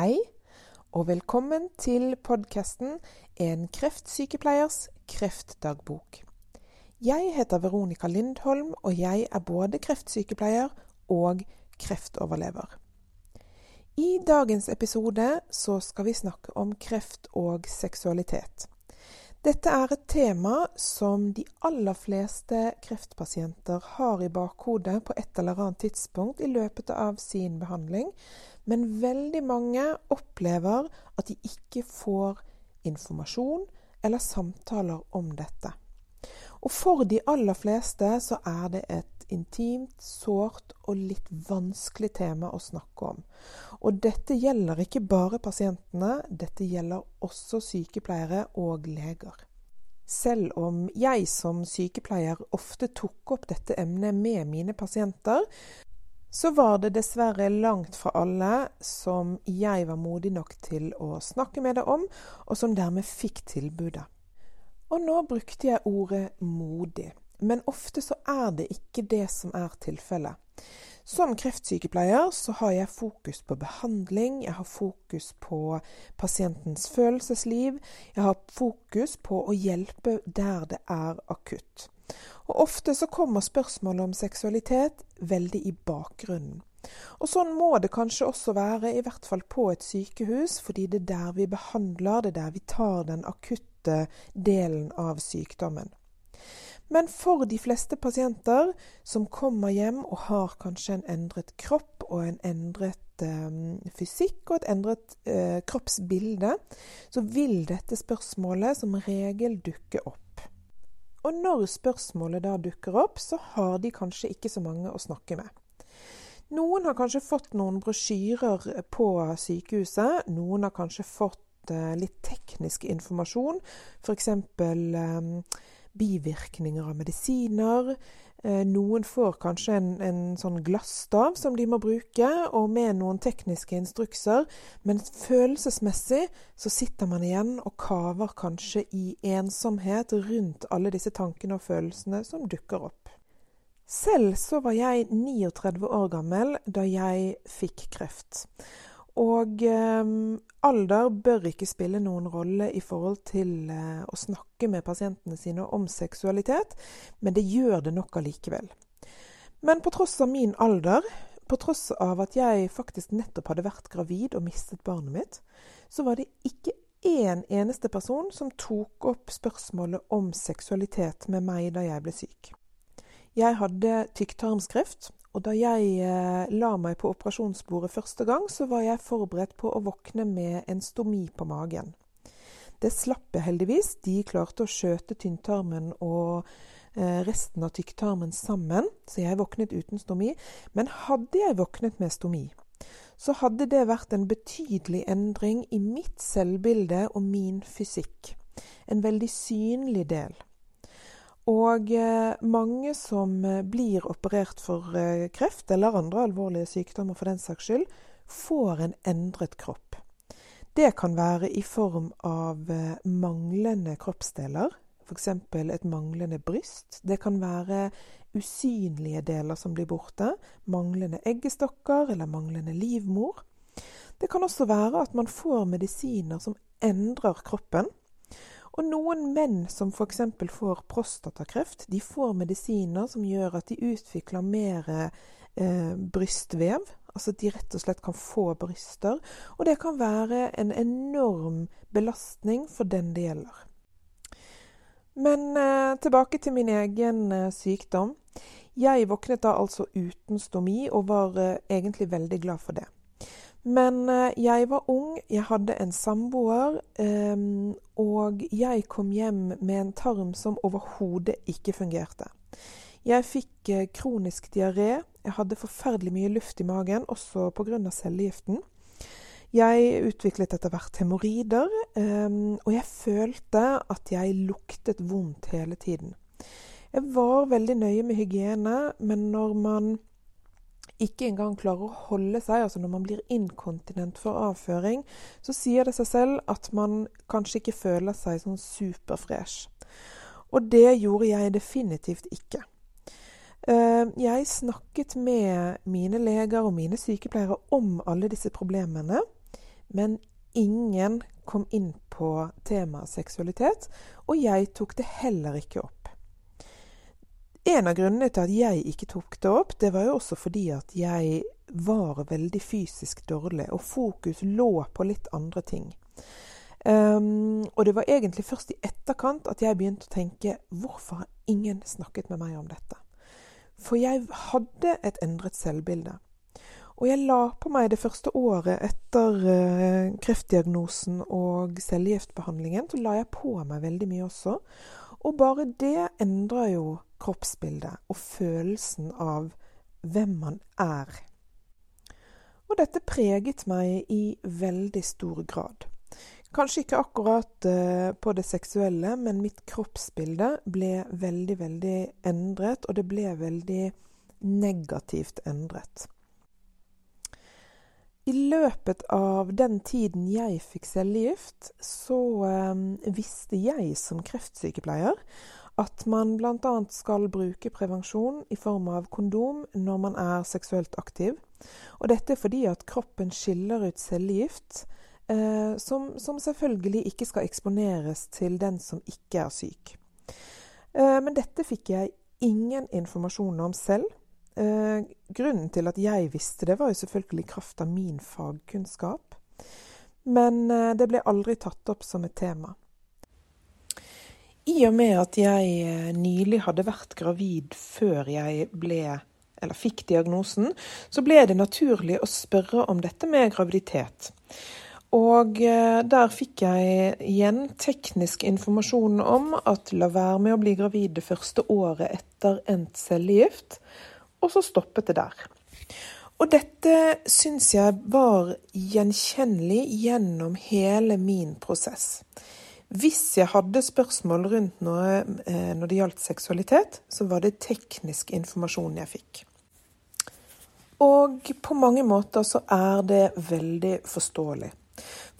Hei, og velkommen til podkasten En kreftsykepleiers kreftdagbok. Jeg heter Veronica Lindholm, og jeg er både kreftsykepleier og kreftoverlever. I dagens episode så skal vi snakke om kreft og seksualitet. Dette er et tema som de aller fleste kreftpasienter har i bakhodet på et eller annet tidspunkt i løpet av sin behandling, men veldig mange opplever at de ikke får informasjon eller samtaler om dette. Og for de aller fleste så er det et intimt, sårt og litt vanskelig tema å snakke om. Og dette gjelder ikke bare pasientene, dette gjelder også sykepleiere og leger. Selv om jeg som sykepleier ofte tok opp dette emnet med mine pasienter, så var det dessverre langt fra alle som jeg var modig nok til å snakke med det om, og som dermed fikk tilbudet. Og nå brukte jeg ordet modig, men ofte så er det ikke det som er tilfellet. Som kreftsykepleier så har jeg fokus på behandling, jeg har fokus på pasientens følelsesliv, jeg har fokus på å hjelpe der det er akutt. Og ofte så kommer spørsmålet om seksualitet veldig i bakgrunnen. Og sånn må det kanskje også være, i hvert fall på et sykehus, fordi det er der vi behandler, det er der vi tar den akutte delen av sykdommen. Men for de fleste pasienter som kommer hjem og har kanskje en endret kropp og en endret eh, fysikk og et endret eh, kroppsbilde, så vil dette spørsmålet som regel dukke opp. Og når spørsmålet da dukker opp, så har de kanskje ikke så mange å snakke med. Noen har kanskje fått noen brosjyrer på sykehuset. Noen har kanskje fått eh, litt teknisk informasjon, f.eks. Bivirkninger av medisiner. Eh, noen får kanskje en, en, sånn glasstav som de må bruke, og med noen tekniske instrukser. Men følelsesmessig så sitter man igjen og kaver kanskje i ensomhet rundt alle disse tankene og følelsene som dukker opp. Selv så var jeg 39 år gammel da jeg fikk kreft. Og eh, alder bør ikke spille noen rolle i forhold til eh, å snakke med pasientene sine om seksualitet, men det gjør det nok allikevel. Men på tross av min alder, på tross av at jeg faktisk nettopp hadde vært gravid og mistet barnet mitt, så var det ikke én eneste person som tok opp spørsmålet om seksualitet med meg da jeg ble syk. Jeg hadde tykktarmskreft, og da jeg eh, la meg på operasjonsbordet første gang, så var jeg forberedt på å våkne med en stomi på magen. Det slapp jeg heldigvis. De klarte å skjøte tynntarmen og eh, resten av tykktarmen sammen, så jeg våknet uten stomi. Men hadde jeg våknet med stomi, så hadde det vært en betydelig endring i mitt selvbilde og min fysikk. En veldig synlig del. Og eh, mange som eh, blir operert for eh, kreft, eller andre alvorlige sykdommer for den saks skyld, får en endret kropp. Det kan være i form av manglende kroppsdeler, f.eks. et manglende bryst. Det kan være usynlige deler som blir borte, manglende eggestokker eller manglende livmor. Det kan også være at man får medisiner som endrer kroppen. Og noen menn som f.eks. får prostatakreft, de får medisiner som gjør at de utvikler mer eh, brystvev. Altså at de rett og slett kan få bryster. Og det kan være en enorm belastning for den det gjelder. Men eh, tilbake til min egen eh, sykdom. Jeg våknet da altså uten stomi, og var eh, egentlig veldig glad for det. Men eh, jeg var ung, jeg hadde en samboer, ehm, og jeg kom hjem med en tarm som overhodet ikke fungerte. Jeg fikk eh, kronisk diaré, jeg hadde forferdelig mye luft i magen, også pga. cellegiften. Jeg utviklet etter hvert hemoroider, ehm, og jeg følte at jeg luktet vondt hele tiden. Jeg var veldig nøye med hygiene, men når man ikke engang klarer å holde seg, altså når man blir inkontinent for avføring, så sier det seg selv at man kanskje ikke føler seg sånn superfresh. Og det gjorde jeg definitivt ikke. Eh, jeg snakket med mine leger og mine sykepleiere om alle disse problemene. men ingen kom inn på temaet seksualitet, og jeg tok det heller ikke opp. En av grunnene til at jeg ikke tok det opp, det var jo også fordi at jeg var veldig fysisk dårlig, og fokus lå på litt andre ting. Um, og det var egentlig først i etterkant at jeg begynte å tenke hvorfor har ingen snakket med meg om dette? For jeg hadde et endret selvbilde. Og jeg la på meg det første året etter uh, kreftdiagnosen og cellegiftbehandlingen, så la jeg på meg veldig mye også. Og bare det endrer jo kroppsbildet og følelsen av hvem man er. Og dette preget meg i veldig stor grad. Kanskje ikke akkurat uh, på det seksuelle, men mitt kroppsbilde ble veldig, veldig endret, og det ble veldig negativt endret. I løpet av den tiden jeg fikk cellegift, så eh, visste jeg som kreftsykepleier at man bl.a. skal bruke prevensjon i form av kondom når man er seksuelt aktiv. Og dette er fordi at kroppen skiller ut cellegift, eh, som, som, selvfølgelig ikke skal eksponeres til den som ikke er syk. Eh, men dette fikk jeg ingen informasjon om selv. Eh, grunnen til at jeg visste det, var jo selvfølgelig i kraft av min fagkunnskap. Men eh, det ble aldri tatt opp som et tema. I og med at jeg eh, nylig hadde vært gravid før jeg ble, fikk diagnosen, så ble det naturlig å spørre om dette med graviditet. Og eh, der fikk jeg igjen teknisk informasjon om at la være med å bli gravid det første året etter endt cellegift, og så stoppet det der. Og dette syns jeg var gjenkjennelig gjennom hele min prosess. Hvis jeg hadde spørsmål rundt noe eh, når det gjaldt seksualitet, så var det teknisk informasjon jeg fikk. Og på mange måter så er det veldig forståelig.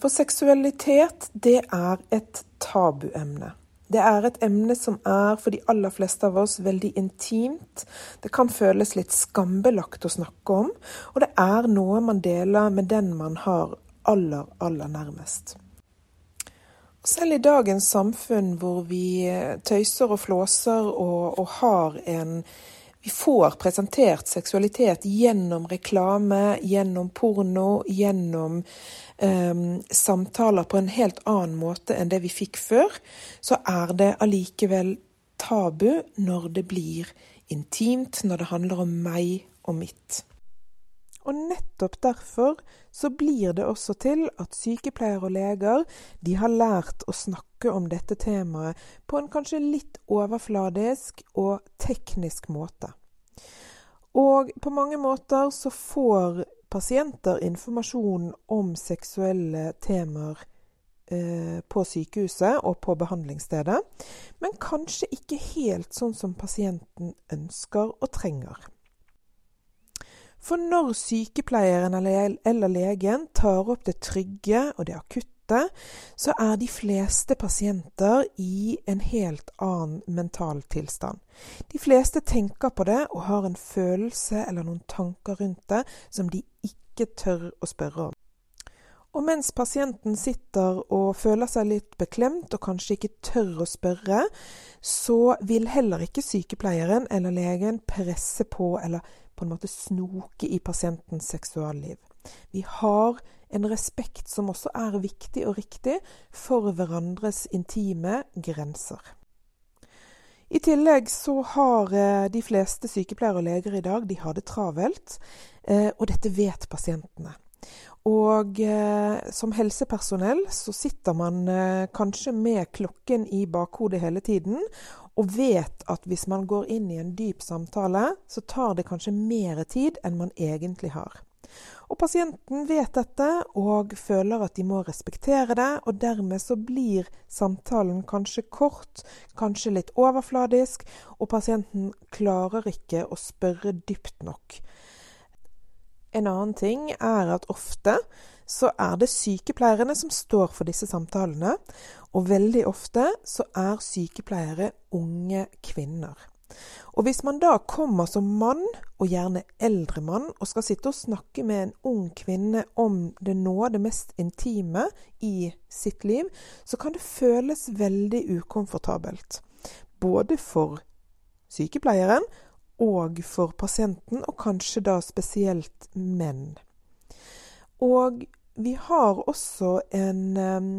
For seksualitet, det er et tabuemne. Det er et emne som er for de aller fleste av oss veldig intimt. Det kan føles litt skambelagt å snakke om, og det er noe man deler med den man har aller, aller nærmest. Selv i dagens samfunn hvor vi tøyser og flåser og, og, har en Vi får presentert seksualitet gjennom reklame, gjennom porno, gjennom um, samtaler på en helt annen måte enn det vi fikk før, så er det allikevel tabu når det blir intimt, når det handler om meg og mitt. Og nettopp derfor så blir det også til at sykepleiere og leger de har lært å snakke om dette temaet på en kanskje litt overfladisk og teknisk måte. Og på mange måter så får pasienter informasjon om seksuelle temaer eh, på sykehuset og på behandlingsstedet, men kanskje ikke helt sånn som pasienten ønsker og trenger. For når sykepleieren eller legen tar opp det trygge og det akutte, så er de fleste pasienter i en helt annen mental tilstand. De fleste tenker på det og har en følelse eller noen tanker rundt det som de ikke tør å spørre om. Og mens pasienten sitter og føler seg litt beklemt og kanskje ikke tør å spørre, så vil heller ikke sykepleieren eller legen presse på eller på en måte snoke i pasientens seksualliv. Vi har en respekt som også er viktig og riktig for hverandres intime grenser. I tillegg så har eh, de fleste sykepleiere og leger i dag de har det travelt, eh, og dette vet pasientene. Og eh, som helsepersonell så sitter man eh, kanskje med klokken i bakhodet hele tiden, og vet at hvis man går inn i en dyp samtale, så tar det kanskje mer tid enn man egentlig har. Og pasienten vet dette og føler at de må respektere det, og dermed så blir samtalen kanskje kort, kanskje litt overfladisk, og pasienten klarer ikke å spørre dypt nok. En annen ting er at ofte så er det sykepleierne som står for disse samtalene, og veldig ofte så er sykepleiere unge kvinner. Og hvis man da kommer som mann, og gjerne eldre mann, og skal sitte og snakke med en ung kvinne om det nå det mest intime i sitt liv, så kan det føles veldig ukomfortabelt. Både for sykepleieren og for pasienten, og kanskje da spesielt menn. Og vi har også en um,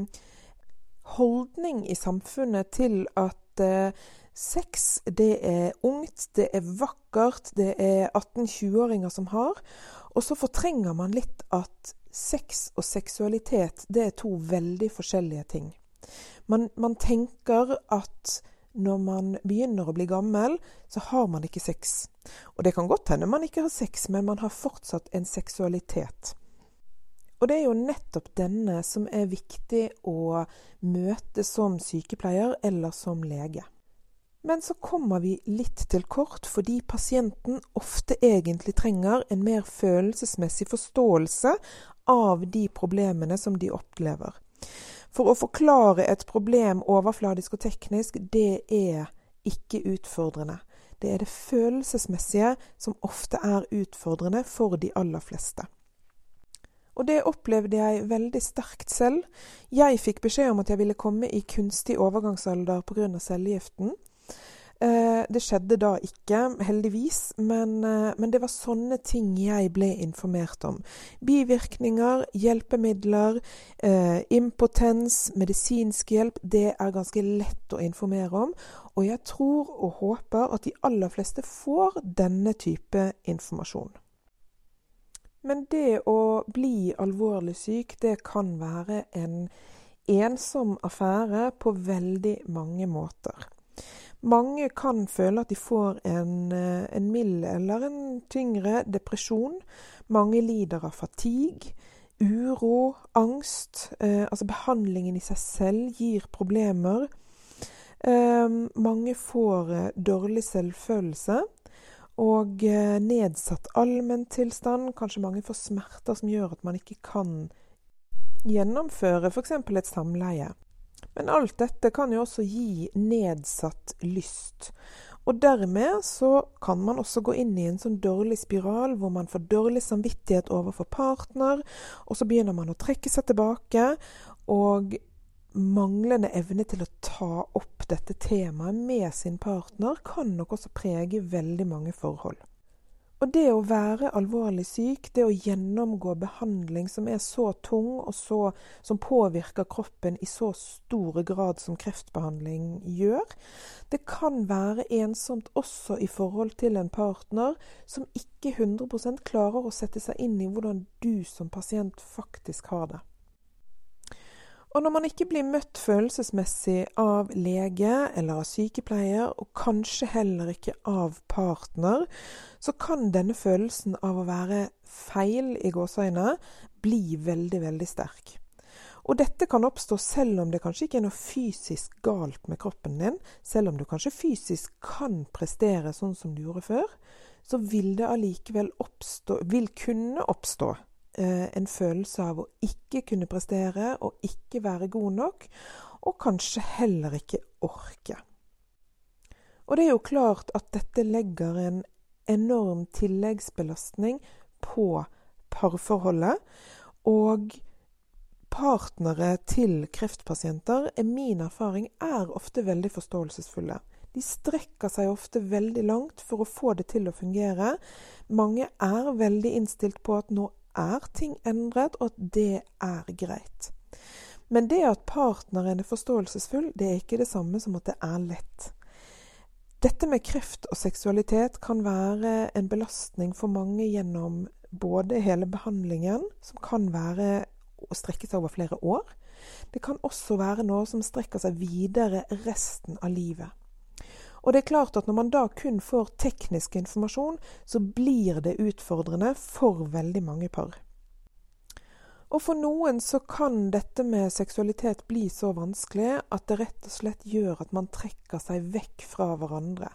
holdning i samfunnet til at uh, Sex, det er ungt, det er vakkert, det er 18-20-åringer som har. Og så fortrenger man litt at sex og seksualitet, det er to veldig forskjellige ting. Man, man tenker at når man begynner å bli gammel, så har man ikke sex. Og det kan godt hende man ikke har sex, men man har fortsatt en seksualitet. Og det er jo nettopp denne som er viktig å møte som sykepleier eller som lege. Men så kommer vi litt til kort fordi pasienten ofte egentlig trenger en mer følelsesmessig forståelse av de problemene som de opplever. For å forklare et problem overfladisk og teknisk, det er ikke utfordrende. Det er det følelsesmessige som ofte er utfordrende for de aller fleste. Og det opplevde jeg veldig sterkt selv. Jeg fikk beskjed om at jeg ville komme i kunstig overgangsalder pga. cellegiften. Eh, det skjedde da ikke, heldigvis, men, eh, men, det var sånne ting jeg ble informert om. Bivirkninger, hjelpemidler, eh, impotens, medisinsk hjelp. Det er ganske lett å informere om. Og jeg tror og håper at de aller fleste får denne type informasjon. Men det å bli alvorlig syk, det kan være en ensom affære på veldig mange måter. Mange kan føle at de får en, eh, en mild eller en tyngre depresjon. Mange lider av fatigue, uro, angst. Eh, altså behandlingen i seg selv gir problemer. Eh, mange får eh, dårlig selvfølelse og eh, nedsatt allmenntilstand. Kanskje mange får smerter som gjør at man ikke kan gjennomføre f.eks. et samleie. Men alt dette kan jo også gi nedsatt lyst. Og dermed så kan man også gå inn i en sånn dårlig spiral hvor man får dårlig samvittighet overfor partner, og så begynner man å trekke seg tilbake. Og manglende evne til å ta opp dette temaet med sin partner kan nok også prege veldig mange forhold. Og det å være alvorlig syk, det å gjennomgå behandling som er så tung, og så, som påvirker kroppen i så stor grad som kreftbehandling gjør, det kan være ensomt også i forhold til en partner som ikke 100 klarer å sette seg inn i hvordan du som pasient faktisk har det. Og når man ikke blir møtt følelsesmessig av lege eller av sykepleier, og kanskje heller ikke av partner, så kan denne følelsen av å være feil i gåseøyne bli veldig, veldig sterk. Og dette kan oppstå selv om det kanskje ikke er noe fysisk galt med kroppen din, selv om du kanskje fysisk kan prestere sånn som du gjorde før, så vil det allikevel oppstå, vil kunne oppstå en følelse av å ikke kunne prestere og ikke være god nok, og kanskje heller ikke orke. Og det er jo klart at dette legger en enorm tilleggsbelastning på parforholdet. Og partnere til kreftpasienter, er min erfaring, er ofte veldig forståelsesfulle. De strekker seg ofte veldig langt for å få det til å fungere. Mange er veldig innstilt på at nå er ting endret, og at det er greit. Men det at partneren er forståelsesfull, det er ikke det samme som at det er lett. Dette med kreft og seksualitet kan være en belastning for mange gjennom både hele behandlingen, som kan være å strekke seg over flere år. Det kan også være noe som strekker seg videre resten av livet. Og det er klart at når man da kun får teknisk informasjon, så blir det utfordrende for veldig mange par. Og for noen så kan dette med seksualitet bli så vanskelig at det rett og slett gjør at man trekker seg vekk fra hverandre.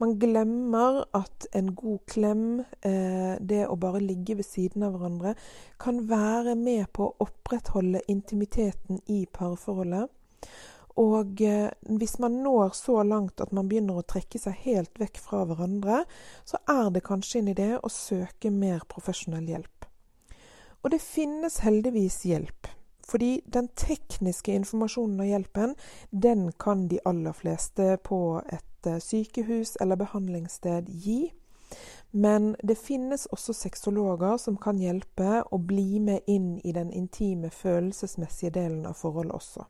Man glemmer at en god klem, eh, det å bare ligge ved siden av hverandre, kan være med på å opprettholde intimiteten i parforholdet. Og eh, hvis man når så langt at man begynner å trekke seg helt vekk fra hverandre, så er det kanskje en idé å søke mer profesjonell hjelp. Og det finnes heldigvis hjelp. Fordi den tekniske informasjonen og hjelpen, den kan de aller fleste på et eh, sykehus eller behandlingssted gi. Men det finnes også sexologer som kan hjelpe å bli med inn i den intime, følelsesmessige delen av forholdet også.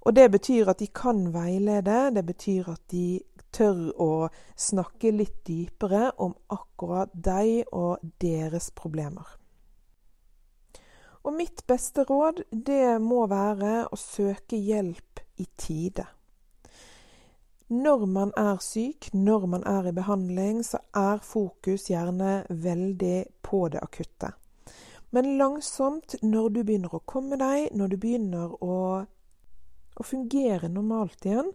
Og det betyr at de kan veilede, det betyr at de tør å snakke litt dypere om akkurat deg og deres problemer. Og mitt beste råd, det må være å søke hjelp i tide. Når man er syk, når man er i behandling, så er fokus gjerne veldig på det akutte. Men langsomt, når du begynner å komme deg, når du begynner å, å fungere normalt igjen,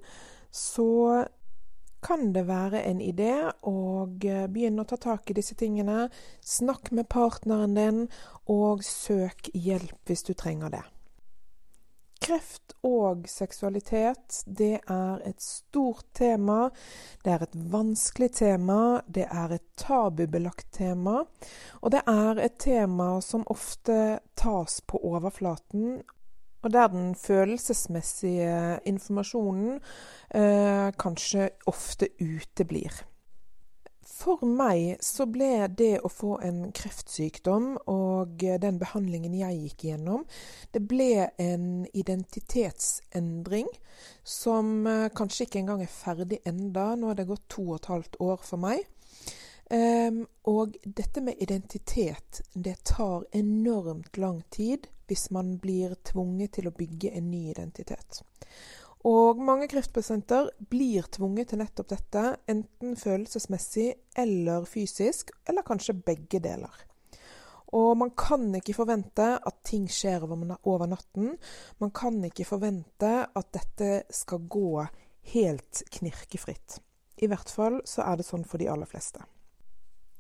så kan det være en idé å begynne å ta tak i disse tingene. Snakk med partneren din, og søk hjelp hvis du trenger det. Kreft og seksualitet, det er et stort tema. Det er et vanskelig tema. Det er et tabubelagt tema. Og det er et tema som ofte tas på overflaten, og der den følelsesmessige informasjonen eh, kanskje ofte uteblir. For meg så ble det å få en kreftsykdom og den behandlingen jeg gikk gjennom, det ble en identitetsendring som eh, kanskje ikke engang er ferdig enda. Nå har det gått to og et halvt år for meg. Um, og dette med identitet, det tar enormt lang tid hvis man blir tvunget til å bygge en ny identitet. Og mange kreftpasienter blir tvunget til nettopp dette, enten følelsesmessig eller fysisk, eller kanskje begge deler. Og man kan ikke forvente at ting skjer over natten. Man kan ikke forvente at dette skal gå helt knirkefritt. I hvert fall så er det sånn for de aller fleste.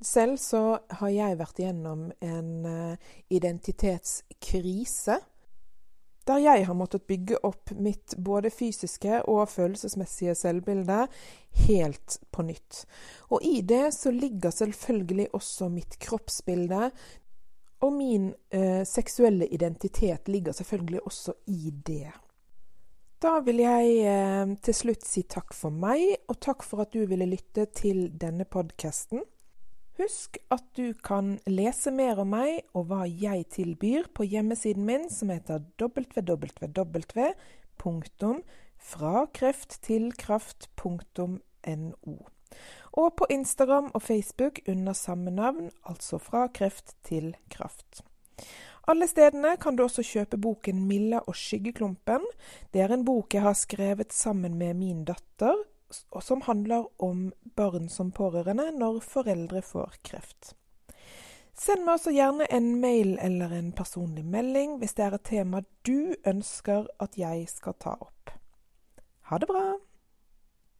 Selv så har jeg vært gjennom en eh, identitetskrise der jeg har måttet bygge opp mitt både fysiske og følelsesmessige selvbilde helt på nytt. Og i det så ligger selvfølgelig også mitt kroppsbilde. Og min eh, seksuelle identitet ligger selvfølgelig også i det. Da vil jeg eh, til slutt si takk for meg, og takk for at du ville lytte til denne podkasten. Husk at du kan lese mer om meg og hva jeg tilbyr på hjemmesiden min som heter www.frakrefttillkraft.no. Og på Instagram og Facebook under samme navn, altså Fra kreft til kraft. Alle stedene kan du også kjøpe boken 'Milla og skyggeklumpen'. Det er en bok jeg har skrevet sammen med min datter, som handler om barn som pårørende når foreldre får kreft. Send meg også gjerne en mail eller en personlig melding hvis det er et tema du ønsker at jeg skal ta opp. Ha det bra!